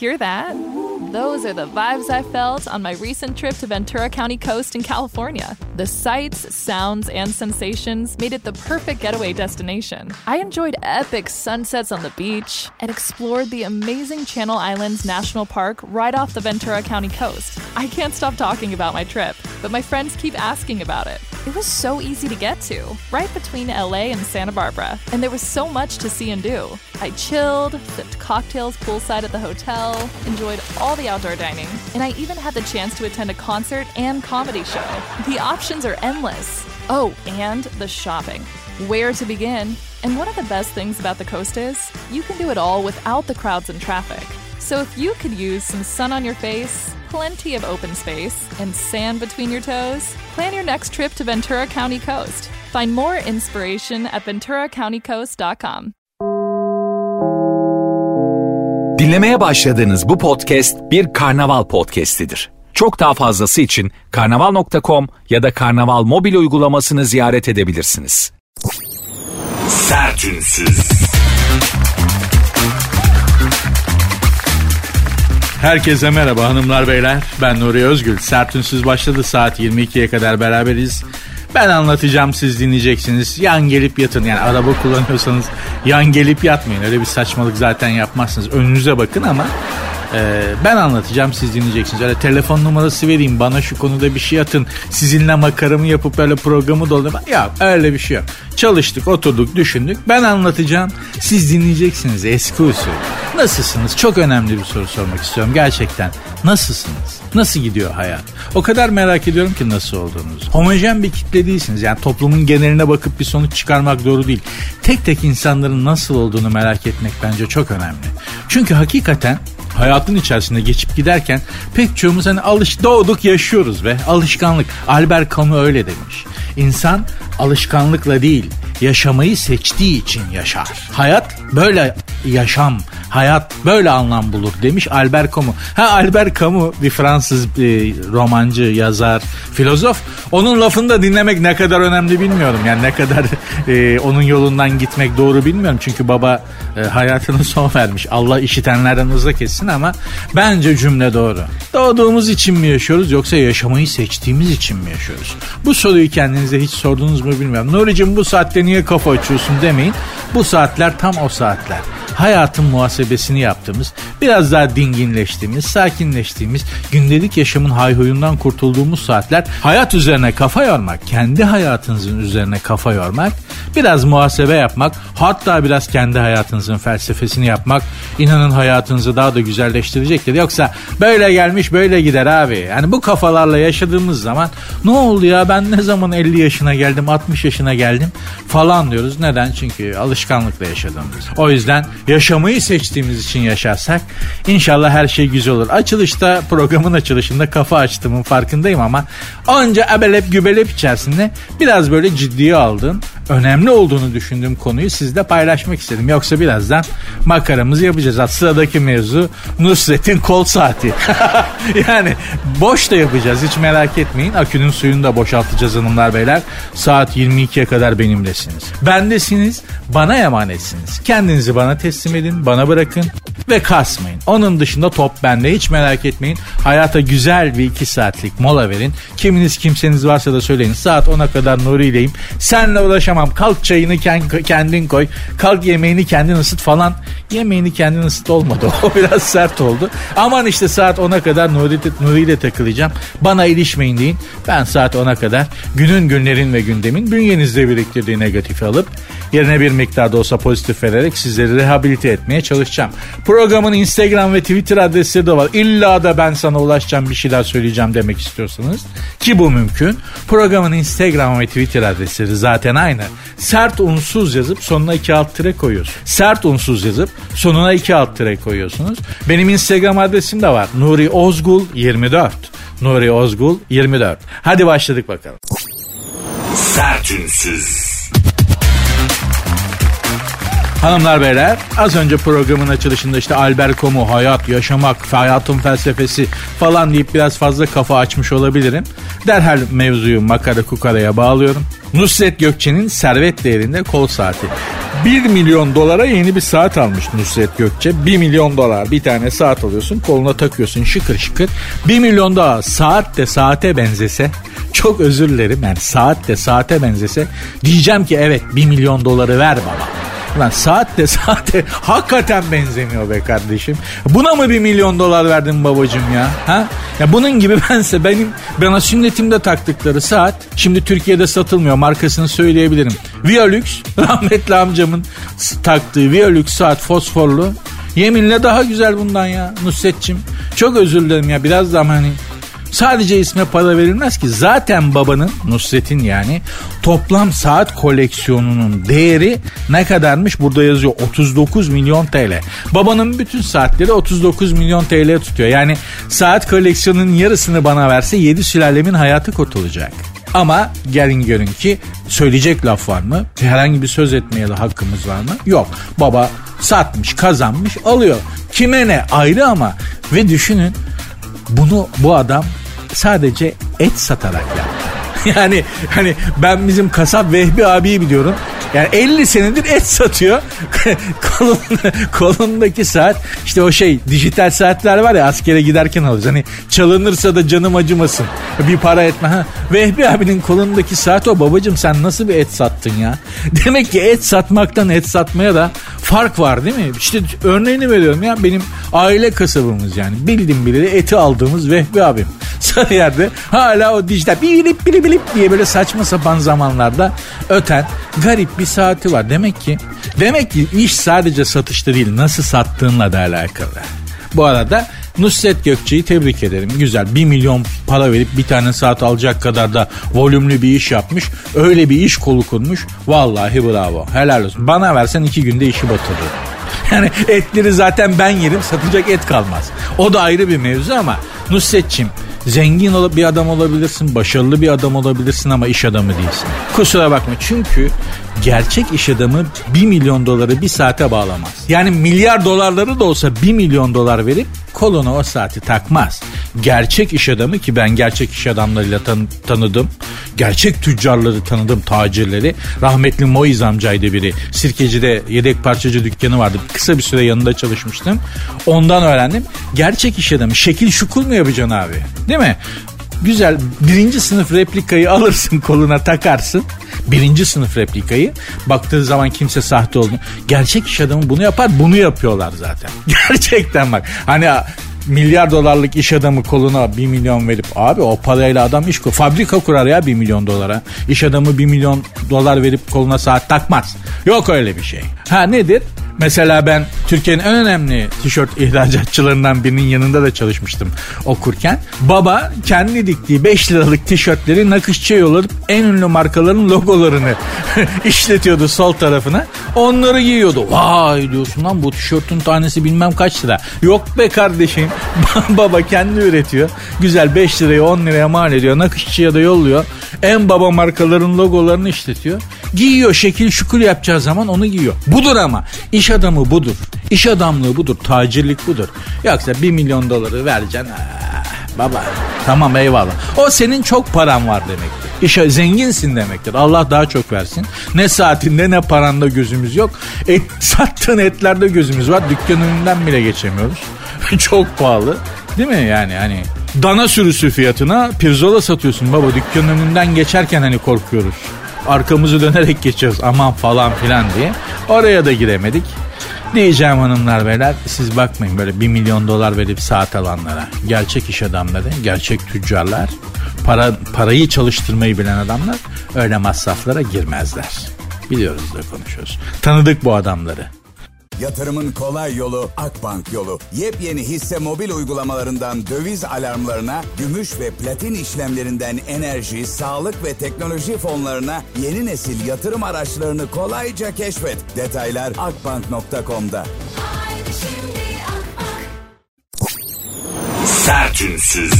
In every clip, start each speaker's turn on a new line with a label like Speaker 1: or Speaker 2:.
Speaker 1: Hear that? Those are the vibes I felt on my recent trip to Ventura County Coast in California. The sights, sounds, and sensations made it the perfect getaway destination. I enjoyed epic sunsets on the beach and explored the amazing Channel Islands National Park right off the Ventura County coast. I can't stop talking about my trip, but my friends keep asking about it. It was so easy to get to, right between LA and Santa Barbara, and there was so much to see and do. I chilled, sipped cocktails poolside at the hotel, enjoyed all the outdoor dining, and I even had the chance to attend a concert and comedy show. The options are endless. Oh, and the shopping. Where to begin? And one of the best things about the coast is you can do it all without the crowds and traffic. So if you could use some sun on your face, plenty of open space, and sand between your toes, plan your next trip to Ventura County Coast. Find more inspiration at venturacountycoast.com.
Speaker 2: Dinlemeye başladığınız bu podcast bir karnaval podcastidir. Çok daha fazlası için karnaval.com ya da karnaval mobil uygulamasını ziyaret edebilirsiniz.
Speaker 3: Sertünsüz.
Speaker 4: Herkese merhaba hanımlar beyler. Ben Nuri Özgül. Sertünsüz başladı saat 22'ye kadar beraberiz. Ben anlatacağım siz dinleyeceksiniz. Yan gelip yatın. Yani araba kullanıyorsanız yan gelip yatmayın. Öyle bir saçmalık zaten yapmazsınız. Önünüze bakın ama e, ben anlatacağım siz dinleyeceksiniz. Öyle telefon numarası vereyim bana şu konuda bir şey atın. Sizinle makaramı yapıp öyle programı doldurma. Ya öyle bir şey yok. Çalıştık, oturduk, düşündük. Ben anlatacağım. Siz dinleyeceksiniz eski usul. Nasılsınız? Çok önemli bir soru sormak istiyorum gerçekten. Nasılsınız? Nasıl gidiyor hayat? O kadar merak ediyorum ki nasıl olduğunuzu. Homojen bir kitle değilsiniz. Yani toplumun geneline bakıp bir sonuç çıkarmak doğru değil. Tek tek insanların nasıl olduğunu merak etmek bence çok önemli. Çünkü hakikaten hayatın içerisinde geçip giderken pek çoğumuz hani alış doğduk yaşıyoruz ve alışkanlık. Albert Camus öyle demiş. İnsan alışkanlıkla değil yaşamayı seçtiği için yaşar. Hayat böyle yaşam, hayat böyle anlam bulur demiş Albert Camus. Ha Albert Camus bir Fransız bir romancı, yazar, filozof. Onun lafını da dinlemek ne kadar önemli bilmiyorum. Yani ne kadar e, onun yolundan gitmek doğru bilmiyorum. Çünkü baba e, hayatını son vermiş. Allah işitenlerden uzak etsin ama bence cümle doğru. Doğduğumuz için mi yaşıyoruz yoksa yaşamayı seçtiğimiz için mi yaşıyoruz? Bu soruyu kendinize hiç sordunuz mu bilmiyorum. Nuri'cim bu saatte niye kafa açıyorsun demeyin. Bu saatler tam o saatler. Hayatın muhasebesini yaptığımız, biraz daha dinginleştiğimiz, sakinleştiğimiz, gündelik yaşamın hayhuyundan kurtulduğumuz saatler hayat üzerine kafa yormak, kendi hayatınızın üzerine kafa yormak, biraz muhasebe yapmak, hatta biraz kendi hayatınızın felsefesini yapmak, inanın hayatınızı daha da güzelleştirecektir. Yoksa böyle gelmiş böyle gider abi. Yani bu kafalarla yaşadığımız zaman ne oldu ya ben ne zaman 50 yaşına geldim 60 yaşına geldim falan diyoruz. Neden? Çünkü alışkanlıkla yaşadığımız. O yüzden yaşamayı seçtiğimiz için yaşarsak inşallah her şey güzel olur. Açılışta programın açılışında kafa açtığımın farkındayım ama onca ebelep gübelep içerisinde biraz böyle ciddiye aldığım önemli olduğunu düşündüğüm konuyu sizle paylaşmak istedim. Yoksa birazdan makaramızı yapacağız. Sıradaki mevzu Nusret'in kol saati. yani boş da yapacağız hiç merak etmeyin. Akünün suyunu da boşaltacağız hanımlar beyler. Saat 22'ye kadar benimlesiniz. Bendesiniz, bana emanetsiniz. Kendinizi bana teslim edin, bana bırakın ve kasmayın. Onun dışında top bende hiç merak etmeyin. Hayata güzel bir iki saatlik mola verin. Kiminiz kimseniz varsa da söyleyin. Saat 10'a kadar Nuri'yleyim. Senle uğraşamam. Kalk çayını kendin koy. Kalk yemeğini kendin ısıt falan. Yemeğini kendin ısıt olmadı. O biraz sert oldu. Aman işte saat 10'a kadar Nuri, Nuri ile takılacağım. Bana ilişmeyin deyin. Ben saat 10'a kadar günün günlerin ve gündemin bünyenizde biriktirdiği negatifi alıp yerine bir miktar da olsa pozitif vererek sizleri rehabilite etmeye çalışacağım. Programın Instagram ve Twitter adresleri de var. İlla da ben sana ulaşacağım bir şeyler söyleyeceğim demek istiyorsanız ki bu mümkün. Programın Instagram ve Twitter adresleri zaten aynı. Sert unsuz yazıp sonuna iki alt tire koyuyorsun. Sert unsuz yazıp sonuna iki alt tire koyuyorsunuz. Benim Instagram adresim de var. Nuri Ozgul 24. Nuri Ozgul 24. Hadi başladık bakalım.
Speaker 3: Sertünsüz.
Speaker 4: Hanımlar beyler az önce programın açılışında işte Albert Camus hayat, yaşamak, hayatın felsefesi falan deyip biraz fazla kafa açmış olabilirim. Derhal mevzuyu makara kukaraya bağlıyorum. Nusret Gökçe'nin servet değerinde kol saati. 1 milyon dolara yeni bir saat almış Nusret Gökçe. 1 milyon dolar bir tane saat alıyorsun koluna takıyorsun şıkır şıkır. 1 milyon dolar saat de saate benzese çok özür dilerim yani saat de saate benzese diyeceğim ki evet 1 milyon doları ver baba. Lan saat de saate hakikaten benzemiyor be kardeşim. Buna mı bir milyon dolar verdin babacım ya? Ha? Ya bunun gibi bense benim bana sünnetimde taktıkları saat şimdi Türkiye'de satılmıyor markasını söyleyebilirim. Violux rahmetli amcamın taktığı Violux saat fosforlu yeminle daha güzel bundan ya Nusret'cim. Çok özür dilerim ya biraz da hani Sadece isme para verilmez ki. Zaten babanın Nusret'in yani toplam saat koleksiyonunun değeri ne kadarmış burada yazıyor 39 milyon TL. Babanın bütün saatleri 39 milyon TL tutuyor. Yani saat koleksiyonunun yarısını bana verse 7 sülalemin hayatı kurtulacak. Ama gelin görün ki söyleyecek laf var mı? Herhangi bir söz etmeye de hakkımız var mı? Yok. Baba satmış, kazanmış, alıyor. Kime ne ayrı ama ve düşünün bunu bu adam sadece et satarak yaptı. Yani hani ben bizim kasap Vehbi abiyi biliyorum. Yani 50 senedir et satıyor. Kolun, kolundaki saat işte o şey dijital saatler var ya askere giderken alırız. Hani çalınırsa da canım acımasın. Bir para etme. Ha. Vehbi abinin kolundaki saat o babacım sen nasıl bir et sattın ya? Demek ki et satmaktan et satmaya da fark var değil mi? İşte örneğini veriyorum ya benim aile kasabımız yani. Bildim bileli eti aldığımız Vehbi abim. Sarıyer'de hala o dijital bilip bilip bilip diye böyle saçma sapan zamanlarda öten garip bir saati var. Demek ki demek ki iş sadece satışta değil nasıl sattığınla da alakalı. Bu arada Nusret Gökçe'yi tebrik ederim. Güzel 1 milyon para verip bir tane saat alacak kadar da volümlü bir iş yapmış. Öyle bir iş kolu kurmuş. Vallahi bravo. Helal olsun. Bana versen iki günde işi batırır. Yani etleri zaten ben yerim satacak et kalmaz. O da ayrı bir mevzu ama Nusret'çim Zengin bir adam olabilirsin, başarılı bir adam olabilirsin ama iş adamı değilsin. Kusura bakma çünkü gerçek iş adamı 1 milyon doları bir saate bağlamaz. Yani milyar dolarları da olsa 1 milyon dolar verip koluna o saati takmaz. Gerçek iş adamı ki ben gerçek iş adamlarıyla tan- tanıdım. Gerçek tüccarları tanıdım, tacirleri. Rahmetli Moiz amcaydı biri. Sirkeci'de yedek parçacı dükkanı vardı. Kısa bir süre yanında çalışmıştım. Ondan öğrendim. Gerçek iş adamı şekil şukul mu yapacaksın abi? Değil mi? Güzel birinci sınıf replikayı alırsın koluna takarsın. Birinci sınıf replikayı. Baktığı zaman kimse sahte olduğunu. Gerçek iş adamı bunu yapar bunu yapıyorlar zaten. Gerçekten bak. Hani milyar dolarlık iş adamı koluna bir milyon verip abi o parayla adam iş kur. Fabrika kurar ya bir milyon dolara. İş adamı bir milyon dolar verip koluna saat takmaz. Yok öyle bir şey. Ha nedir? Mesela ben Türkiye'nin en önemli tişört ihracatçılarından birinin yanında da çalışmıştım okurken. Baba kendi diktiği 5 liralık tişörtleri nakışçıya yollayıp en ünlü markaların logolarını işletiyordu sol tarafına. Onları giyiyordu. Vay diyorsun lan bu tişörtün tanesi bilmem kaç lira. Yok be kardeşim. baba kendi üretiyor. Güzel 5 liraya 10 liraya mal ediyor. Nakışçıya da yolluyor. En baba markaların logolarını işletiyor. Giyiyor şekil şukul yapacağı zaman onu giyiyor. Budur ama. İş adamı budur. İş adamlığı budur. Tacirlik budur. Yoksa 1 milyon doları vereceksin. Ah, baba tamam eyvallah. O senin çok paran var demektir. İşe zenginsin demektir. Allah daha çok versin. Ne saatinde ne paranda gözümüz yok. Et, sattığın etlerde gözümüz var. Dükkan önünden bile geçemiyoruz. çok pahalı. Değil mi yani hani dana sürüsü fiyatına pirzola satıyorsun baba dükkanın önünden geçerken hani korkuyoruz arkamızı dönerek geçiyoruz aman falan filan diye. Oraya da giremedik. Diyeceğim hanımlar beyler siz bakmayın böyle bir milyon dolar verip saat alanlara. Gerçek iş adamları, gerçek tüccarlar, para, parayı çalıştırmayı bilen adamlar öyle masraflara girmezler. Biliyoruz da konuşuyoruz. Tanıdık bu adamları.
Speaker 3: Yatırımın kolay yolu Akbank yolu. Yepyeni hisse mobil uygulamalarından döviz alarmlarına, gümüş ve platin işlemlerinden enerji, sağlık ve teknoloji fonlarına yeni nesil yatırım araçlarını kolayca keşfet. Detaylar akbank.com'da.
Speaker 2: Sertünsüz.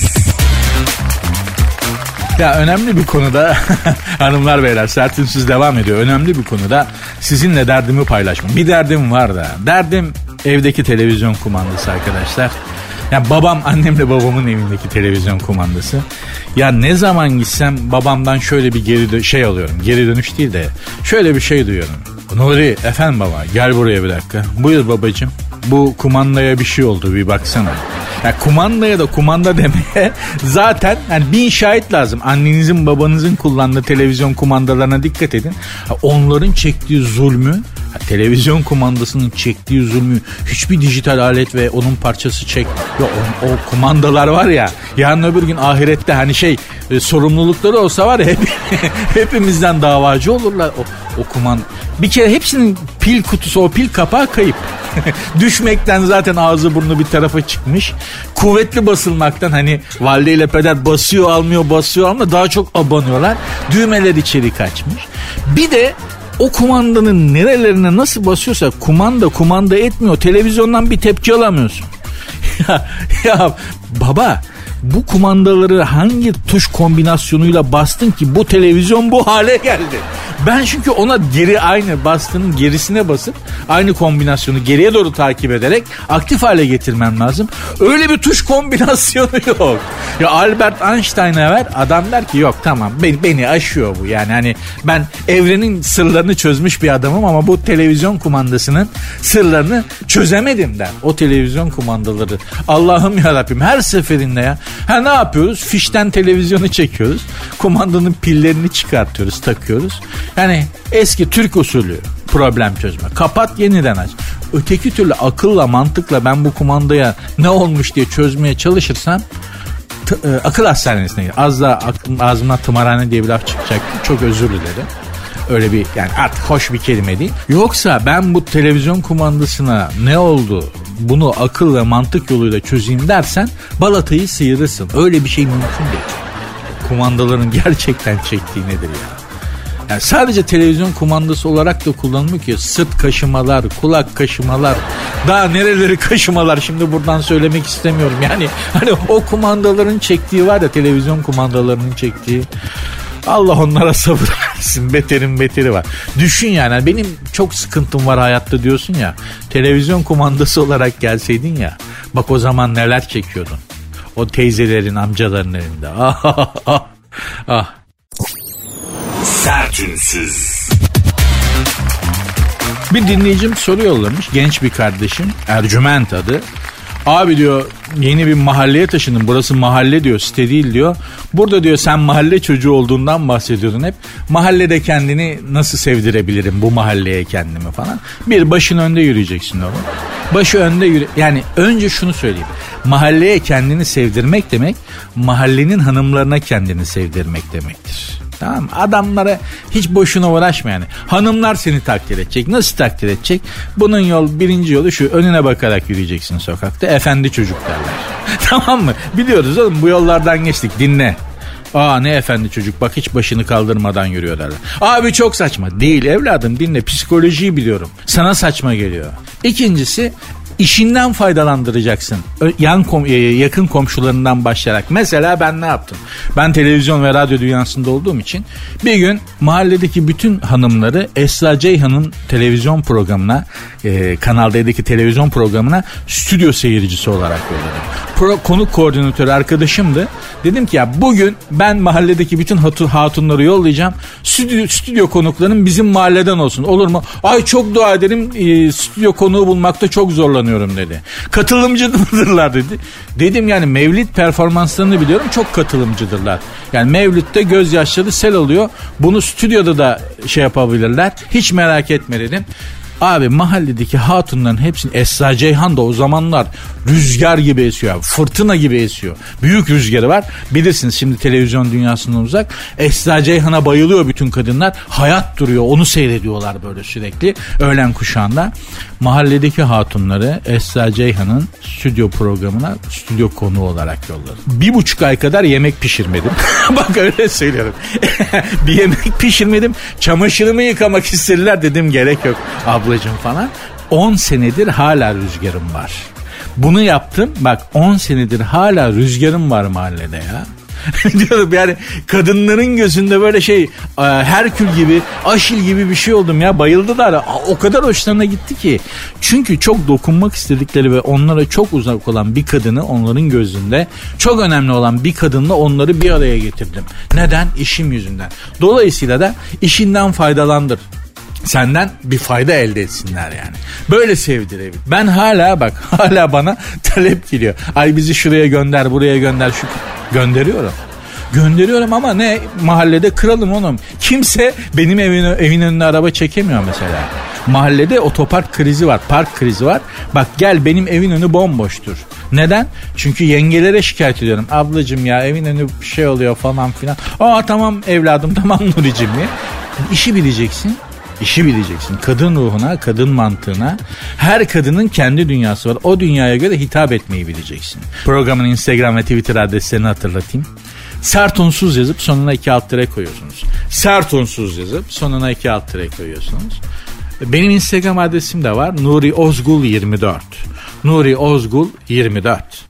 Speaker 4: Ya önemli bir konuda hanımlar beyler sertünsüz devam ediyor. Önemli bir konuda sizinle derdimi paylaşmam. Bir derdim var da. Derdim evdeki televizyon kumandası arkadaşlar. Ya babam annemle babamın evindeki televizyon kumandası. Ya ne zaman gitsem babamdan şöyle bir geri şey alıyorum. Geri dönüş değil de şöyle bir şey duyuyorum. Nuri efendim baba gel buraya bir dakika. Buyur babacığım. Bu kumandaya bir şey oldu bir baksana. Ya kumandaya da kumanda demeye zaten yani bin şahit lazım. Annenizin babanızın kullandığı televizyon kumandalarına dikkat edin. Onların çektiği zulmü televizyon kumandasının çektiği zulmü hiçbir dijital alet ve onun parçası çek. Ya o, o kumandalar var ya yarın öbür gün ahirette hani şey e, sorumlulukları olsa var ya hep, hepimizden davacı olurlar o, o kuman. Bir kere hepsinin pil kutusu o pil kapağı kayıp. Düşmekten zaten ağzı burnu bir tarafa çıkmış. Kuvvetli basılmaktan hani valideyle peder basıyor almıyor basıyor almıyor daha çok abanıyorlar. Düğmeler içeri kaçmış. Bir de o kumandanın nerelerine nasıl basıyorsa kumanda kumanda etmiyor. Televizyondan bir tepki alamıyorsun. ya, ya baba bu kumandaları hangi tuş kombinasyonuyla bastın ki bu televizyon bu hale geldi? Ben çünkü ona geri aynı bastığının gerisine basıp aynı kombinasyonu geriye doğru takip ederek aktif hale getirmem lazım. Öyle bir tuş kombinasyonu yok. Ya Albert Einstein'a ver adam der ki yok tamam beni, beni aşıyor bu. Yani hani ben evrenin sırlarını çözmüş bir adamım ama bu televizyon kumandasının sırlarını çözemedim der. O televizyon kumandaları Allah'ım yarabbim her seferinde ya. Ha ne yapıyoruz? Fişten televizyonu çekiyoruz. Kumandanın pillerini çıkartıyoruz takıyoruz. Yani eski Türk usulü problem çözme. Kapat yeniden aç. Öteki türlü akılla mantıkla ben bu kumandaya ne olmuş diye çözmeye çalışırsam t- e, akıl hastanesine gider. Az da aklım, ağzımdan tımarhane diye bir laf çıkacak. Çok özür dilerim. Öyle bir yani artık hoş bir kelime değil. Yoksa ben bu televizyon kumandasına ne oldu bunu akıl ve mantık yoluyla çözeyim dersen balatayı sıyırırsın. Öyle bir şey mümkün değil. Kumandaların gerçekten çektiği nedir ya? Yani sadece televizyon kumandası olarak da kullanılmıyor ki. Sırt kaşımalar, kulak kaşımalar, daha nereleri kaşımalar şimdi buradan söylemek istemiyorum. Yani hani o kumandaların çektiği var ya televizyon kumandalarının çektiği. Allah onlara sabır versin. Beterin beteri var. Düşün yani benim çok sıkıntım var hayatta diyorsun ya. Televizyon kumandası olarak gelseydin ya. Bak o zaman neler çekiyordun. O teyzelerin, amcaların elinde. Ah ah ah. ah.
Speaker 5: Sertünsüz.
Speaker 4: Bir dinleyicim soru yollamış. Genç bir kardeşim. Ercüment adı. Abi diyor yeni bir mahalleye taşındım. Burası mahalle diyor site değil diyor. Burada diyor sen mahalle çocuğu olduğundan bahsediyordun hep. Mahallede kendini nasıl sevdirebilirim bu mahalleye kendimi falan. Bir başın önde yürüyeceksin oğlum. Başı önde yürü. Yani önce şunu söyleyeyim. Mahalleye kendini sevdirmek demek mahallenin hanımlarına kendini sevdirmek demektir. Tamam mı? Adamlara hiç boşuna uğraşma yani. Hanımlar seni takdir edecek. Nasıl takdir edecek? Bunun yol birinci yolu şu. Önüne bakarak yürüyeceksin sokakta. Efendi çocuk derler. tamam mı? Biliyoruz oğlum bu yollardan geçtik. Dinle. Aa ne efendi çocuk bak hiç başını kaldırmadan yürüyor derler. Abi çok saçma. Değil evladım dinle psikolojiyi biliyorum. Sana saçma geliyor. İkincisi işinden faydalandıracaksın. Yan kom e, yakın komşularından başlayarak. Mesela ben ne yaptım? Ben televizyon ve radyo dünyasında olduğum için bir gün mahalledeki bütün hanımları Esra Ceyhan'ın televizyon programına, e, Kanal D'deki televizyon programına stüdyo seyircisi olarak yolladım. Pro, konuk koordinatörü arkadaşımdı. Dedim ki ya bugün ben mahalledeki bütün hatun, hatunları yollayacağım. Stüdyo, stüdyo konuklarım bizim mahalleden olsun. Olur mu? Ay çok dua ederim. E, stüdyo konuğu bulmakta çok zorlanıyorum dedi. Katılımcıdırlar dedi. Dedim yani Mevlid performanslarını biliyorum. Çok katılımcıdırlar. Yani Mevlid'de gözyaşları sel oluyor. Bunu stüdyoda da şey yapabilirler. Hiç merak etme dedim. Abi mahalledeki hatunların hepsini Esra Ceyhan da o zamanlar rüzgar gibi esiyor. Fırtına gibi esiyor. Büyük rüzgarı var. Bilirsiniz şimdi televizyon dünyasından uzak. Esra Ceyhan'a bayılıyor bütün kadınlar. Hayat duruyor. Onu seyrediyorlar böyle sürekli. Öğlen kuşağında. Mahalledeki hatunları Esra Ceyhan'ın stüdyo programına stüdyo konuğu olarak yolladı. Bir buçuk ay kadar yemek pişirmedim. Bak öyle söylüyorum. bir yemek pişirmedim. Çamaşırımı yıkamak istediler dedim gerek yok. Abla ablacım falan. 10 senedir hala rüzgarım var. Bunu yaptım. Bak 10 senedir hala rüzgarım var mahallede ya. Diyorum yani kadınların gözünde böyle şey e, Herkül gibi, Aşil gibi bir şey oldum ya. Bayıldılar. O kadar hoşlarına gitti ki. Çünkü çok dokunmak istedikleri ve onlara çok uzak olan bir kadını onların gözünde çok önemli olan bir kadınla onları bir araya getirdim. Neden? İşim yüzünden. Dolayısıyla da işinden faydalandır senden bir fayda elde etsinler yani. Böyle sevdirebil. Ben hala bak hala bana talep geliyor. Ay bizi şuraya gönder buraya gönder şu gönderiyorum. Gönderiyorum ama ne mahallede kralım oğlum. Kimse benim evin, evin önüne araba çekemiyor mesela. Mahallede otopark krizi var, park krizi var. Bak gel benim evin önü bomboştur. Neden? Çünkü yengelere şikayet ediyorum. Ablacım ya evin önü şey oluyor falan filan. Aa tamam evladım tamam Nuri'cim ya. İşi bileceksin. İşi bileceksin. Kadın ruhuna, kadın mantığına her kadının kendi dünyası var. O dünyaya göre hitap etmeyi bileceksin. Programın Instagram ve Twitter adreslerini hatırlatayım. Sert unsuz yazıp sonuna iki alt tere koyuyorsunuz. Sert unsuz yazıp sonuna iki alt tere koyuyorsunuz. Benim Instagram adresim de var. Nuri Ozgul 24. Nuri Ozgul 24.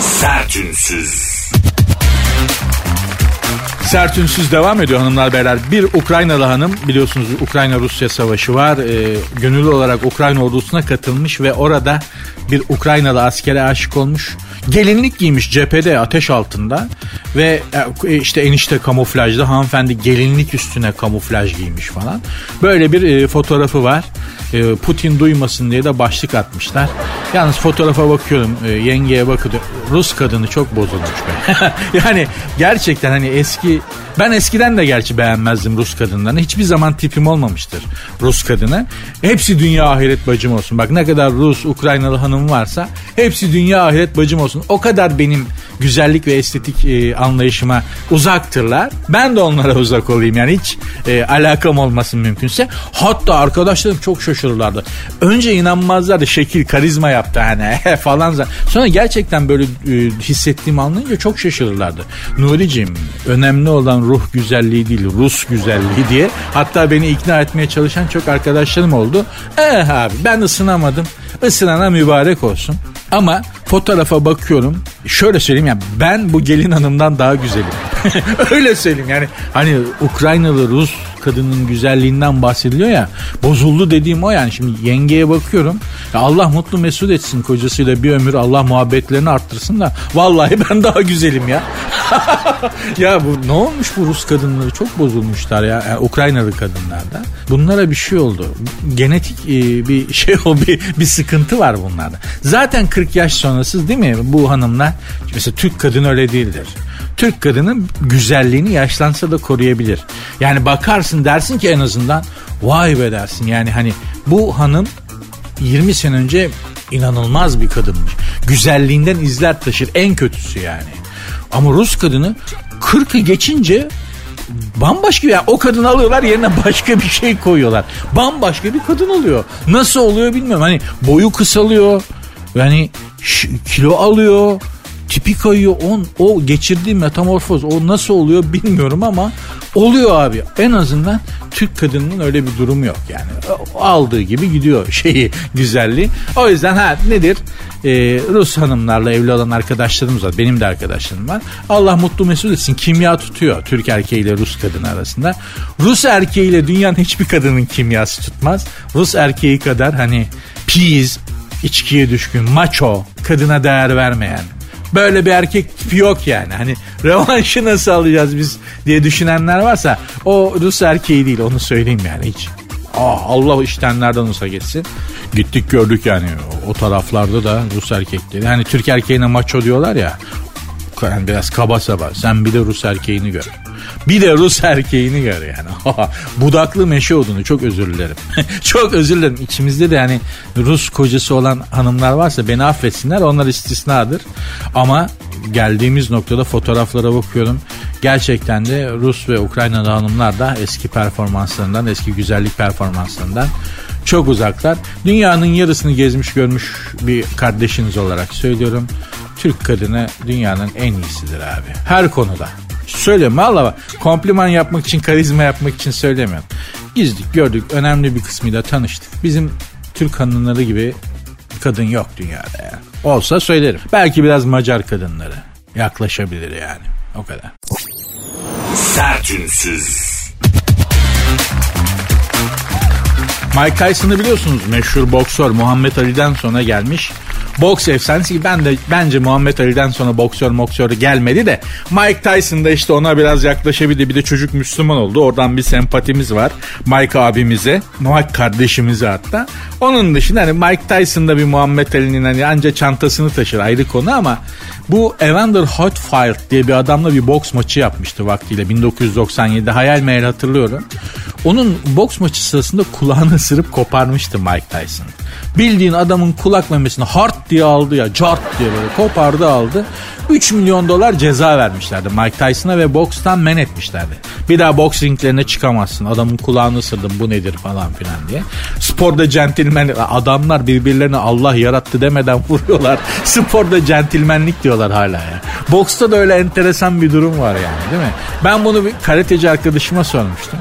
Speaker 2: Sertünsüz.
Speaker 4: Sert Ünsüz devam ediyor hanımlar beyler. Bir Ukraynalı hanım biliyorsunuz Ukrayna-Rusya savaşı var. Ee, gönüllü olarak Ukrayna ordusuna katılmış ve orada bir Ukraynalı askere aşık olmuş. Gelinlik giymiş cephede ateş altında ve e, işte enişte kamuflajda hanımefendi gelinlik üstüne kamuflaj giymiş falan. Böyle bir e, fotoğrafı var. E, Putin duymasın diye de başlık atmışlar. Yalnız fotoğrafa bakıyorum e, yengeye bakıyorum. Rus kadını çok bozulmuş be. yani gerçekten hani eski Bye. Ben eskiden de gerçi beğenmezdim Rus kadınlarını. Hiçbir zaman tipim olmamıştır Rus kadını. Hepsi dünya ahiret bacım olsun. Bak ne kadar Rus, Ukraynalı hanım varsa hepsi dünya ahiret bacım olsun. O kadar benim güzellik ve estetik e, anlayışıma uzaktırlar. Ben de onlara uzak olayım yani hiç e, alakam olmasın mümkünse. Hatta arkadaşlarım çok şaşırırlardı. Önce inanmazlardı şekil karizma yaptı hani falan. Sonra gerçekten böyle e, hissettiğimi anlayınca çok şaşırırlardı. Nuri'cim önemli olan ruh güzelliği değil Rus güzelliği diye. Hatta beni ikna etmeye çalışan çok arkadaşlarım oldu. Eh abi ben ısınamadım. Isınana mübarek olsun. Ama fotoğrafa bakıyorum. Şöyle söyleyeyim ya ben bu gelin hanımdan daha güzelim. Öyle söyleyeyim yani hani Ukraynalı Rus kadının güzelliğinden bahsediliyor ya. Bozuldu dediğim o yani. Şimdi yengeye bakıyorum. Ya Allah mutlu mesut etsin kocasıyla bir ömür Allah muhabbetlerini arttırsın da. Vallahi ben daha güzelim ya. ya bu ne olmuş bu Rus kadınları çok bozulmuşlar ya. Yani Ukraynalı kadınlarda. Bunlara bir şey oldu. Genetik e, bir şey o bir, bir sıkıntı var bunlarda. Zaten 40 yaş sonrası değil mi bu hanımlar? Mesela Türk kadın öyle değildir. Türk kadının güzelliğini yaşlansa da koruyabilir. Yani bakarsın dersin ki en azından vay be dersin. Yani hani bu hanım 20 sene önce inanılmaz bir kadınmış. Güzelliğinden izler taşır en kötüsü yani. Ama Rus kadını 40'ı geçince bambaşka yani o kadını alıyorlar yerine başka bir şey koyuyorlar. Bambaşka bir kadın oluyor. Nasıl oluyor bilmiyorum. Hani boyu kısalıyor. Yani kilo alıyor tipi kayıyor. On, o geçirdiği metamorfoz o nasıl oluyor bilmiyorum ama oluyor abi. En azından Türk kadınının öyle bir durumu yok yani. Aldığı gibi gidiyor şeyi güzelliği. O yüzden ha nedir? Ee, Rus hanımlarla evli olan arkadaşlarımız var. Benim de arkadaşlarım var. Allah mutlu mesut etsin. Kimya tutuyor Türk erkeğiyle Rus kadını arasında. Rus erkeğiyle dünyanın hiçbir kadının kimyası tutmaz. Rus erkeği kadar hani piz, içkiye düşkün, macho, kadına değer vermeyen, böyle bir erkek tipi yok yani. Hani revanşı nasıl alacağız biz diye düşünenler varsa o Rus erkeği değil onu söyleyeyim yani hiç. Ah Allah iştenlerden olsa geçsin. Gittik gördük yani o taraflarda da Rus erkekleri. Hani Türk erkeğine maço diyorlar ya. Yani biraz kaba saba. Sen bir de Rus erkeğini gör. Bir de Rus erkeğini gör yani. Budaklı meşe odunu çok özür dilerim. çok özür dilerim. İçimizde de yani Rus kocası olan hanımlar varsa beni affetsinler. Onlar istisnadır. Ama geldiğimiz noktada fotoğraflara bakıyorum. Gerçekten de Rus ve Ukraynalı hanımlar da eski performanslarından, eski güzellik performanslarından çok uzaklar. Dünyanın yarısını gezmiş görmüş bir kardeşiniz olarak söylüyorum. Türk kadını dünyanın en iyisidir abi. Her konuda. Söylemiyorum valla. Kompliman yapmak için, karizma yapmak için söylemiyorum. Gizlik gördük. Önemli bir kısmıyla tanıştık. Bizim Türk hanımları gibi kadın yok dünyada ya. Olsa söylerim. Belki biraz Macar kadınları. yaklaşabilir yani. O kadar.
Speaker 2: Sertünsüz.
Speaker 4: Mike Tyson'ı biliyorsunuz meşhur boksör Muhammed Ali'den sonra gelmiş. Boks efsanesi ben de bence Muhammed Ali'den sonra boksör moksör gelmedi de Mike Tyson da işte ona biraz yaklaşabildi. Bir de çocuk Müslüman oldu. Oradan bir sempatimiz var Mike abimize. Mike kardeşimize hatta. Onun dışında hani Mike Tyson da bir Muhammed Ali'nin hani anca çantasını taşır ayrı konu ama bu Evander Holyfield diye bir adamla bir boks maçı yapmıştı vaktiyle 1997'de hayal meyil hatırlıyorum. Onun boks maçı sırasında kulağını ısırıp koparmıştı Mike Tyson. Bildiğin adamın kulak memesini hard diye aldı ya cart diye böyle kopardı aldı. 3 milyon dolar ceza vermişlerdi Mike Tyson'a ve bokstan men etmişlerdi. Bir daha boks ringlerine çıkamazsın. Adamın kulağını ısırdım bu nedir falan filan diye. Sporda centilmen adamlar birbirlerine Allah yarattı demeden vuruyorlar. Sporda centilmenlik diyorlar hala ya. Boksta da öyle enteresan bir durum var yani değil mi? Ben bunu bir karateci arkadaşıma sormuştum.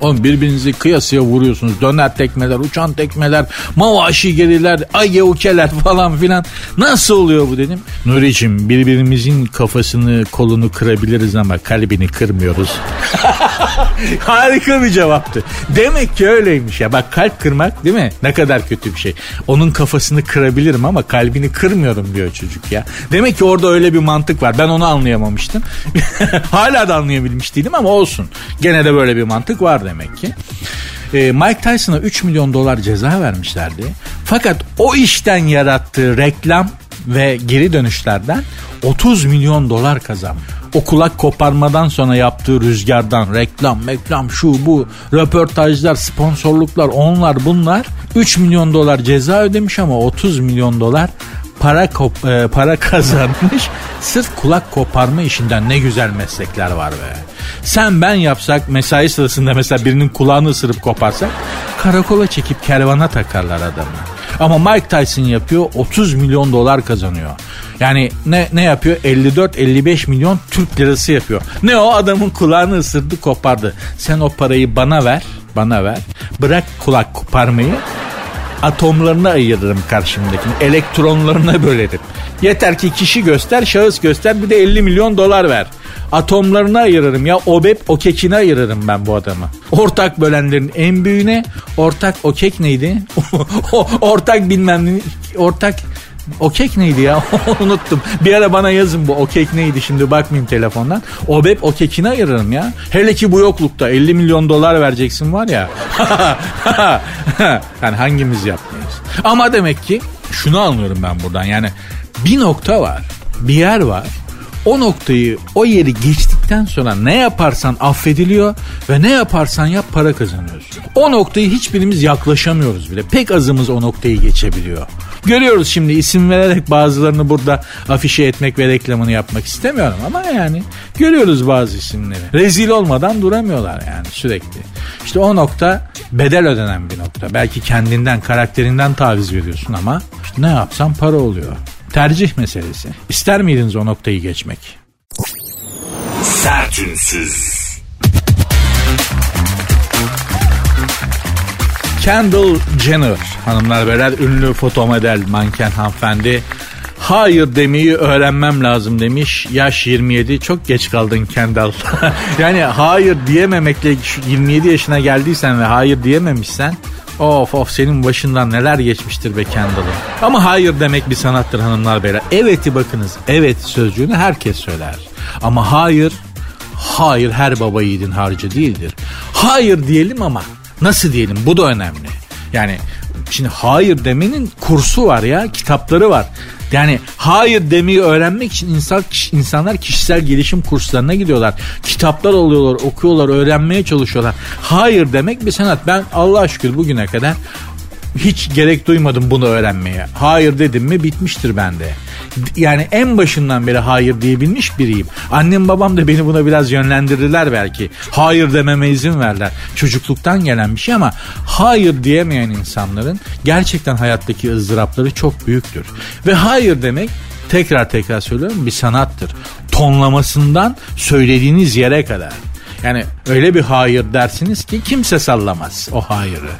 Speaker 4: Oğlum birbirinizi kıyasıya vuruyorsunuz. Döner tekmeler, uçan tekmeler, mavaşi geriler, ayeukeler falan filan. Nasıl oluyor bu dedim. Nuri'cim birbirimizin kafasını kolunu kırabiliriz ama kalbini kırmıyoruz. Harika bir cevaptı. Demek ki öyleymiş ya. Bak kalp kırmak değil mi? Ne kadar kötü bir şey. Onun kafasını kırabilirim ama kalbini kırmıyorum diyor çocuk ya. Demek ki orada öyle bir mantık var. Ben onu anlayamamıştım. Hala da anlayabilmiş değilim ama olsun. Gene de böyle bir mantık var demek ki. Ee, Mike Tyson'a 3 milyon dolar ceza vermişlerdi. Fakat o işten yarattığı reklam ve geri dönüşlerden 30 milyon dolar kazanmış. O kulak koparmadan sonra yaptığı rüzgardan reklam, reklam, şu bu, röportajlar, sponsorluklar, onlar bunlar 3 milyon dolar ceza ödemiş ama 30 milyon dolar para kop, e, para kazanmış. Sırf kulak koparma işinden ne güzel meslekler var be. Sen ben yapsak mesai sırasında mesela birinin kulağını ısırıp koparsak karakola çekip kervana takarlar adamı. Ama Mike Tyson yapıyor 30 milyon dolar kazanıyor. Yani ne ne yapıyor? 54-55 milyon Türk lirası yapıyor. Ne o adamın kulağını ısırdı kopardı. Sen o parayı bana ver, bana ver. Bırak kulak koparmayı atomlarına ayırırım karşımdakini. Elektronlarına bölerim. Yeter ki kişi göster, şahıs göster bir de 50 milyon dolar ver. Atomlarına ayırırım ya obep o kekine ayırırım ben bu adamı. Ortak bölenlerin en büyüğüne ortak o kek neydi? ortak bilmem ne ortak o kek neydi ya? Unuttum. Bir ara bana yazın bu o kek neydi şimdi bakmayayım telefondan. Obep o kekini ayırırım ya. Hele ki bu yoklukta 50 milyon dolar vereceksin var ya. yani hangimiz yapmayız? Ama demek ki şunu anlıyorum ben buradan yani bir nokta var. Bir yer var o noktayı o yeri geçtikten sonra ne yaparsan affediliyor ve ne yaparsan yap para kazanıyorsun. O noktayı hiçbirimiz yaklaşamıyoruz bile. Pek azımız o noktayı geçebiliyor. Görüyoruz şimdi isim vererek bazılarını burada afişe etmek ve reklamını yapmak istemiyorum ama yani görüyoruz bazı isimleri. Rezil olmadan duramıyorlar yani sürekli. İşte o nokta bedel ödenen bir nokta. Belki kendinden, karakterinden taviz veriyorsun ama işte ne yapsan para oluyor. Tercih meselesi. İster miydiniz o noktayı geçmek?
Speaker 2: Sertünsüz.
Speaker 4: Kendall Jenner hanımlar beyler ünlü fotomodel manken hanımefendi hayır demeyi öğrenmem lazım demiş. Yaş 27 çok geç kaldın Kendall. yani hayır diyememekle 27 yaşına geldiysen ve hayır diyememişsen Of of senin başından neler geçmiştir be Kendall'ım. Ama hayır demek bir sanattır hanımlar beyler. Evet'i bakınız evet sözcüğünü herkes söyler. Ama hayır, hayır her baba yiğidin harcı değildir. Hayır diyelim ama nasıl diyelim bu da önemli. Yani şimdi hayır demenin kursu var ya kitapları var. Yani hayır demeyi öğrenmek için insan insanlar kişisel gelişim kurslarına gidiyorlar. Kitaplar alıyorlar, okuyorlar, öğrenmeye çalışıyorlar. Hayır demek bir sanat. Ben Allah şükür bugüne kadar hiç gerek duymadım bunu öğrenmeye. Hayır dedim mi bitmiştir bende. Yani en başından beri hayır diyebilmiş biriyim. Annem babam da beni buna biraz yönlendirdiler belki. Hayır dememe izin verler. Çocukluktan gelen bir şey ama hayır diyemeyen insanların gerçekten hayattaki ızdırapları çok büyüktür. Ve hayır demek tekrar tekrar söylüyorum bir sanattır. Tonlamasından söylediğiniz yere kadar. Yani öyle bir hayır dersiniz ki kimse sallamaz o hayırı.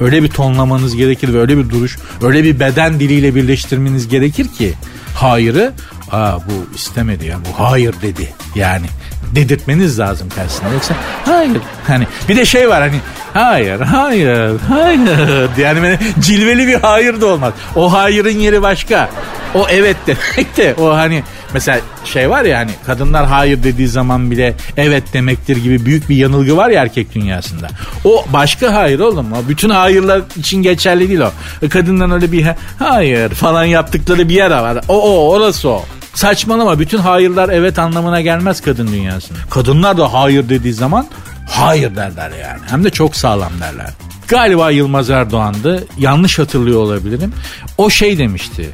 Speaker 4: Öyle bir tonlamanız gerekir ve öyle bir duruş, öyle bir beden diliyle birleştirmeniz gerekir ki hayırı Aa bu istemedi ya bu hayır dedi. Yani dedirtmeniz lazım karşısına. Yoksa hayır hani bir de şey var hani hayır hayır hayır yani böyle cilveli bir hayır da olmaz. O hayırın yeri başka. O evet demek de o hani mesela şey var ya hani kadınlar hayır dediği zaman bile evet demektir gibi büyük bir yanılgı var ya erkek dünyasında. O başka hayır oğlum. O bütün hayırlar için geçerli değil o. Kadından öyle bir hayır falan yaptıkları bir yer var. O o orası o. Saçmalama bütün hayırlar evet anlamına gelmez kadın dünyasında. Kadınlar da hayır dediği zaman hayır derler yani. Hem de çok sağlam derler. Galiba Yılmaz Erdoğan'dı. Yanlış hatırlıyor olabilirim. O şey demişti.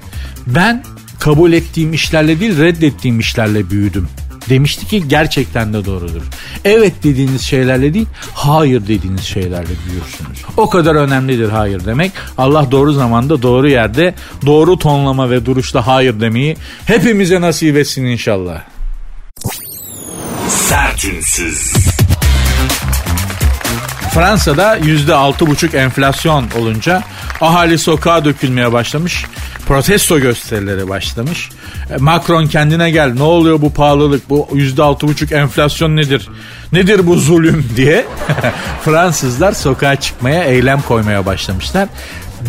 Speaker 4: Ben kabul ettiğim işlerle değil reddettiğim işlerle büyüdüm. Demişti ki gerçekten de doğrudur. Evet dediğiniz şeylerle değil, hayır dediğiniz şeylerle büyürsünüz. O kadar önemlidir hayır demek. Allah doğru zamanda, doğru yerde, doğru tonlama ve duruşla hayır demeyi hepimize nasip etsin inşallah.
Speaker 2: Sertünsüz.
Speaker 4: Fransa'da %6,5 enflasyon olunca ahali sokağa dökülmeye başlamış. Protesto gösterileri başlamış. E, Macron kendine gel ne oluyor bu pahalılık bu %6,5 enflasyon nedir? Nedir bu zulüm diye Fransızlar sokağa çıkmaya eylem koymaya başlamışlar.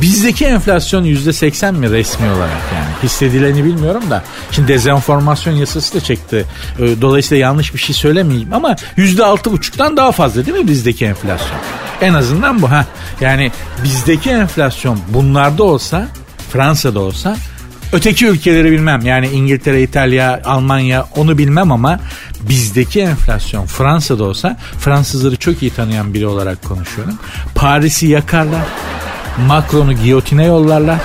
Speaker 4: Bizdeki enflasyon yüzde seksen mi resmi olarak yani hissedileni bilmiyorum da. Şimdi dezenformasyon yasası da çekti. Ee, Dolayısıyla yanlış bir şey söylemeyeyim ama yüzde altı buçuktan daha fazla değil mi bizdeki enflasyon? En azından bu ha. Yani bizdeki enflasyon bunlarda olsa Fransa'da olsa Öteki ülkeleri bilmem yani İngiltere, İtalya, Almanya onu bilmem ama bizdeki enflasyon Fransa'da olsa Fransızları çok iyi tanıyan biri olarak konuşuyorum. Paris'i yakarlar. Macron'u giyotine yollarlar.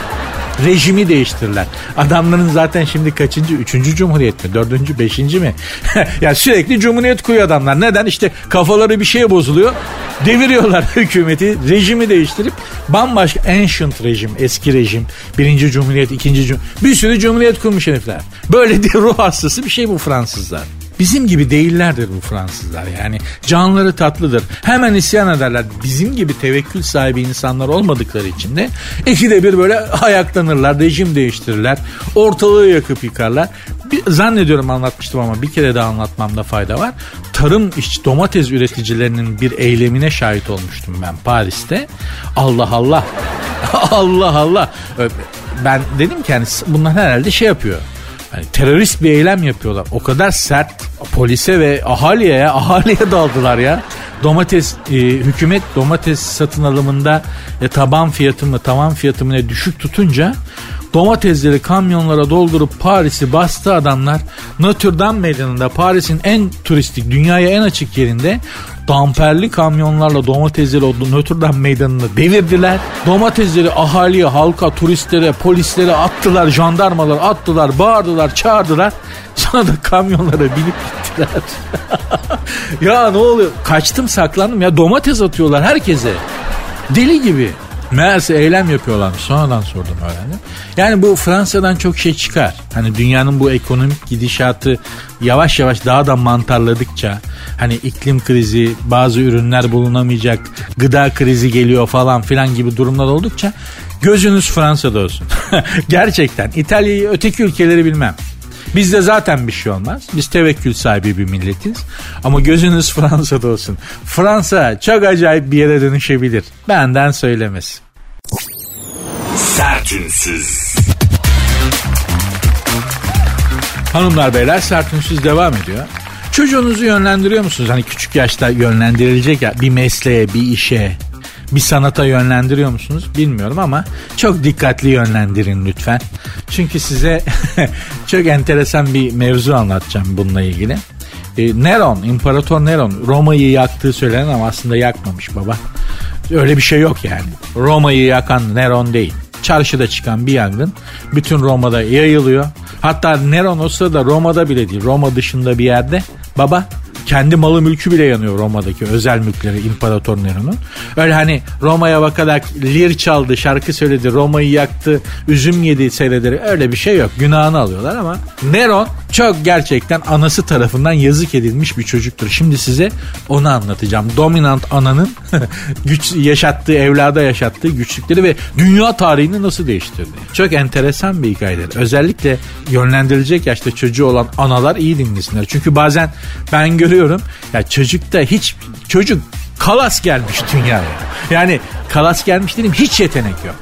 Speaker 4: Rejimi değiştirirler. Adamların zaten şimdi kaçıncı? Üçüncü cumhuriyet mi? Dördüncü, beşinci mi? ya sürekli cumhuriyet kuruyor adamlar. Neden? İşte kafaları bir şeye bozuluyor. Deviriyorlar hükümeti. Rejimi değiştirip bambaşka ancient rejim, eski rejim. Birinci cumhuriyet, ikinci cumhuriyet. Bir sürü cumhuriyet kurmuş herifler. Böyle bir ruh hastası bir şey bu Fransızlar. Bizim gibi değillerdir bu Fransızlar yani. Canları tatlıdır. Hemen isyan ederler. Bizim gibi tevekkül sahibi insanlar olmadıkları için de ikide bir böyle ayaklanırlar, rejim değiştirirler. Ortalığı yakıp yıkarlar. Bir, zannediyorum anlatmıştım ama bir kere daha anlatmamda fayda var. Tarım iş domates üreticilerinin bir eylemine şahit olmuştum ben Paris'te. Allah Allah. Allah Allah. Ben dedim ki yani bunlar herhalde şey yapıyor yani terörist bir eylem yapıyorlar. O kadar sert polise ve ahaliye ya ahaliye daldılar ya. Domates e, hükümet domates satın alımında e, taban fiyatı mı tavan fiyatı mı ne düşük tutunca domatesleri kamyonlara doldurup Paris'i bastı adamlar. Notre Dame meydanında Paris'in en turistik dünyaya en açık yerinde damperli kamyonlarla domatesleri o Notre Dame meydanını devirdiler. Domatesleri ahaliye, halka, turistlere, polislere attılar, jandarmalar attılar, bağırdılar, çağırdılar. Sonra da kamyonlara binip gittiler. ya ne oluyor? Kaçtım saklandım ya domates atıyorlar herkese. Deli gibi. Meğerse eylem yapıyorlarmış. Sonradan sordum öğrendim. Yani bu Fransa'dan çok şey çıkar. Hani dünyanın bu ekonomik gidişatı yavaş yavaş daha da mantarladıkça hani iklim krizi, bazı ürünler bulunamayacak, gıda krizi geliyor falan filan gibi durumlar oldukça gözünüz Fransa'da olsun. Gerçekten İtalya'yı öteki ülkeleri bilmem. Bizde zaten bir şey olmaz. Biz tevekkül sahibi bir milletiz. Ama gözünüz Fransa'da olsun. Fransa çok acayip bir yere dönüşebilir. Benden söylemesi.
Speaker 2: Sertünsüz.
Speaker 4: Hanımlar beyler sertünsüz devam ediyor. Çocuğunuzu yönlendiriyor musunuz? Hani küçük yaşta yönlendirilecek ya bir mesleğe, bir işe, bir sanata yönlendiriyor musunuz bilmiyorum ama çok dikkatli yönlendirin lütfen. Çünkü size çok enteresan bir mevzu anlatacağım bununla ilgili. E, Neron, İmparator Neron Roma'yı yaktığı söylenen ama aslında yakmamış baba. Öyle bir şey yok yani. Roma'yı yakan Neron değil. Çarşıda çıkan bir yangın bütün Roma'da yayılıyor. Hatta Neron o sırada Roma'da bile değil Roma dışında bir yerde baba kendi malı mülkü bile yanıyor Roma'daki özel mülkleri İmparator Nero'nun. Öyle hani Roma'ya bakarak lir çaldı, şarkı söyledi, Roma'yı yaktı, üzüm yedi seyredir öyle bir şey yok. Günahını alıyorlar ama Neron çok gerçekten anası tarafından yazık edilmiş bir çocuktur. Şimdi size onu anlatacağım. Dominant ananın güç yaşattığı, evlada yaşattığı güçlükleri ve dünya tarihini nasıl değiştirdi. Çok enteresan bir hikayedir. Özellikle yönlendirilecek yaşta çocuğu olan analar iyi dinlesinler. Çünkü bazen ben görüyorum ya çocukta hiç çocuk kalas gelmiş dünyaya. Yani kalas gelmiş dedim hiç yetenek yok.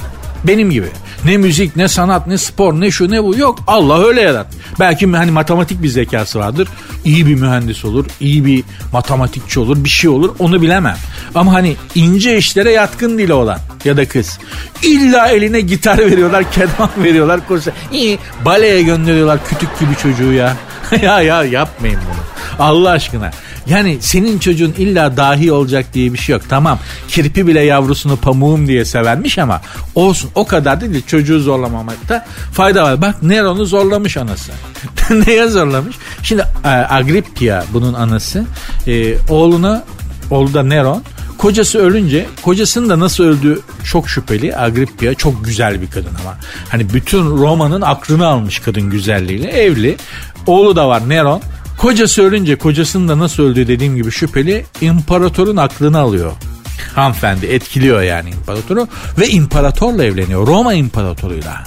Speaker 4: Benim gibi. Ne müzik, ne sanat, ne spor, ne şu ne bu yok. Allah öyle yaratmış. Belki hani matematik bir zekası vardır. İyi bir mühendis olur, iyi bir matematikçi olur, bir şey olur onu bilemem. Ama hani ince işlere yatkın değil olan ya da kız. İlla eline gitar veriyorlar, keman veriyorlar. Kursa. İyi, baleye gönderiyorlar kütük gibi çocuğu ya. ya ya yapmayın bunu. Allah aşkına. Yani senin çocuğun illa dahi olacak diye bir şey yok. Tamam kirpi bile yavrusunu pamuğum diye severmiş ama olsun o kadar değil çocuğu zorlamamakta fayda var. Bak Neron'u zorlamış anası. Neye zorlamış? Şimdi e, Agrippia bunun anası e, oğluna oğlu da Neron kocası ölünce kocasının da nasıl öldüğü çok şüpheli. Agrippia çok güzel bir kadın ama. Hani bütün Roma'nın aklını almış kadın güzelliğiyle. Evli. Oğlu da var Neron. Kocası ölünce kocasının da nasıl öldüğü dediğim gibi şüpheli imparatorun aklını alıyor. Hanımefendi etkiliyor yani imparatoru ve imparatorla evleniyor. Roma imparatoruyla.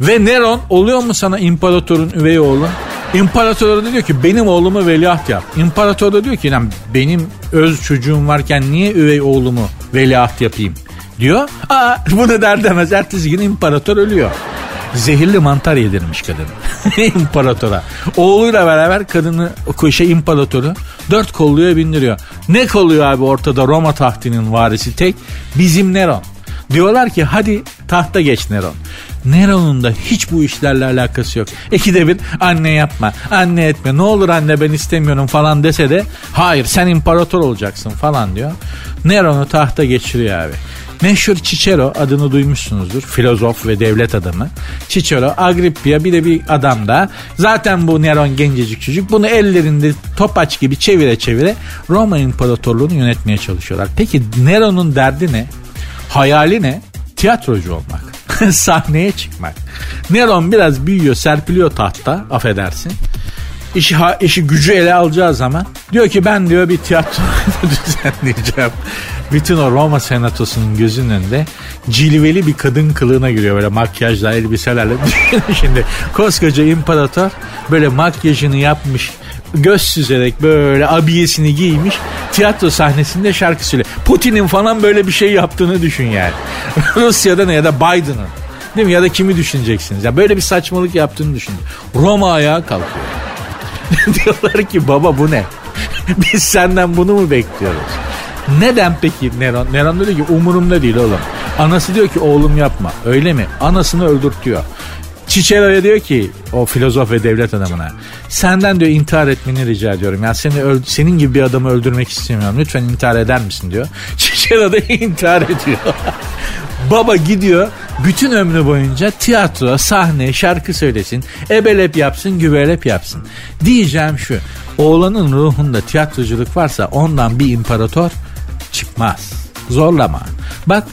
Speaker 4: Ve Neron oluyor mu sana imparatorun üvey oğlu? İmparator da diyor ki benim oğlumu veliaht yap. İmparator da diyor ki benim öz çocuğum varken niye üvey oğlumu veliaht yapayım? Diyor. Aa bunu der demez ertesi gün imparator ölüyor. Zehirli mantar yedirmiş kadın. İmparatora. Oğluyla beraber kadını şey imparatoru dört kolluya bindiriyor. Ne kolluyor abi ortada Roma tahtının varisi tek? Bizim Neron. Diyorlar ki hadi tahta geç Neron. Neron'un da hiç bu işlerle alakası yok. İkide bir anne yapma, anne etme, ne olur anne ben istemiyorum falan dese de hayır sen imparator olacaksın falan diyor. Neron'u tahta geçiriyor abi. Meşhur Cicero adını duymuşsunuzdur. Filozof ve devlet adamı. Cicero, Agrippia bir de bir adam da. Zaten bu Neron gencecik çocuk. Bunu ellerinde topaç gibi çevire çevire Roma İmparatorluğunu yönetmeye çalışıyorlar. Peki Neron'un derdi ne? Hayali ne? Tiyatrocu olmak. Sahneye çıkmak. Neron biraz büyüyor, serpiliyor tahta, affedersin. İşi, ha, işi gücü ele alacağı zaman diyor ki ben diyor bir tiyatro düzenleyeceğim. Bütün o Roma senatosunun gözünün önünde cilveli bir kadın kılığına giriyor böyle makyajla elbiselerle. şimdi koskoca imparator böyle makyajını yapmış göz süzerek böyle abiyesini giymiş tiyatro sahnesinde şarkı söylüyor. Putin'in falan böyle bir şey yaptığını düşün yani. Rusya'da ne ya da Biden'ın. Değil mi? Ya da kimi düşüneceksiniz? Ya böyle bir saçmalık yaptığını düşün. Roma ayağa kalkıyor. Diyorlar ki baba bu ne? Biz senden bunu mu bekliyoruz? Neden peki Neron? Neron diyor ki umurumda değil oğlum. Anası diyor ki oğlum yapma. Öyle mi? Anasını öldürtüyor. Cicero'ya diyor ki o filozof ve devlet adamına senden diyor intihar etmeni rica ediyorum. Yani seni öl- senin gibi bir adamı öldürmek istemiyorum. Lütfen intihar eder misin diyor. Cicero da intihar ediyor. Baba gidiyor bütün ömrü boyunca tiyatro, sahne, şarkı söylesin, ebelep yapsın, gübelep yapsın. Diyeceğim şu, oğlanın ruhunda tiyatroculuk varsa ondan bir imparator çıkmaz. Zorlama. Bak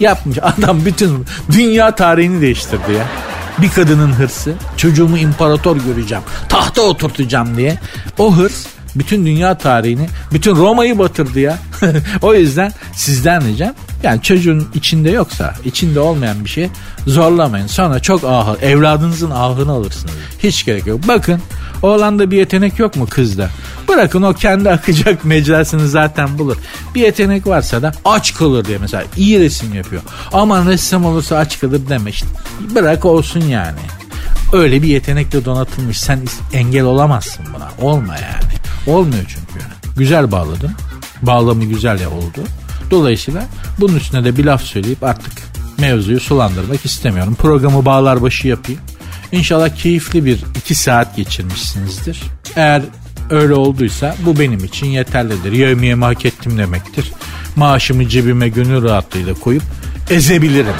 Speaker 4: yapmış adam bütün dünya tarihini değiştirdi ya. Bir kadının hırsı, çocuğumu imparator göreceğim, tahta oturtacağım diye. O hırs bütün dünya tarihini, bütün Roma'yı batırdı ya. o yüzden sizden diyeceğim. Yani çocuğun içinde yoksa, içinde olmayan bir şey zorlamayın. Sonra çok ahı, evladınızın ahını alırsınız. Hiç gerek yok. Bakın oğlanda bir yetenek yok mu kızda? Bırakın o kendi akacak mecrasını zaten bulur. Bir yetenek varsa da aç kalır diye mesela iyi resim yapıyor. Aman ressam olursa aç kalır deme işte. Bırak olsun yani. Öyle bir yetenekle donatılmış. Sen engel olamazsın buna. Olma yani. Olmuyor çünkü. Güzel bağladım. Bağlamı güzel ya oldu. Dolayısıyla bunun üstüne de bir laf söyleyip artık mevzuyu sulandırmak istemiyorum. Programı bağlar başı yapayım. İnşallah keyifli bir iki saat geçirmişsinizdir. Eğer öyle olduysa bu benim için yeterlidir. Yevmiyemi hak ettim demektir. Maaşımı cebime gönül rahatlığıyla koyup ezebilirim.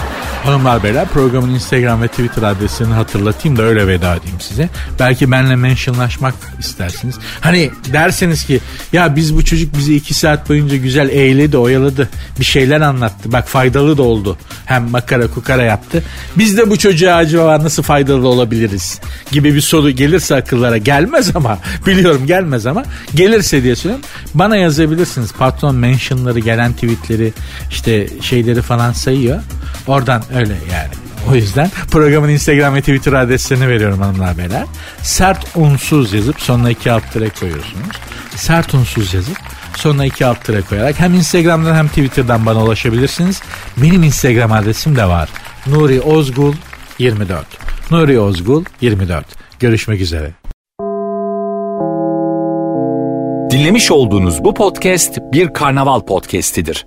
Speaker 4: Hanımlar beyler programın Instagram ve Twitter adresini hatırlatayım da öyle veda edeyim size. Belki benle mentionlaşmak istersiniz. Hani derseniz ki ya biz bu çocuk bizi iki saat boyunca güzel eğledi oyaladı. Bir şeyler anlattı. Bak faydalı da oldu. Hem makara kukara yaptı. Biz de bu çocuğa acaba nasıl faydalı olabiliriz? Gibi bir soru gelirse akıllara gelmez ama biliyorum gelmez ama gelirse diye söylüyorum. Bana yazabilirsiniz. Patron mentionları gelen tweetleri işte şeyleri falan sayıyor. Oradan öyle yani. O yüzden programın Instagram ve Twitter adreslerini veriyorum hanımlar beyler. Sert unsuz yazıp sonuna iki alt tere koyuyorsunuz. Sert unsuz yazıp sonuna iki alt tere koyarak hem Instagram'dan hem Twitter'dan bana ulaşabilirsiniz. Benim Instagram adresim de var. Nuri Ozgul 24. Nuri Ozgul 24. Görüşmek üzere.
Speaker 2: Dinlemiş olduğunuz bu podcast bir karnaval podcastidir.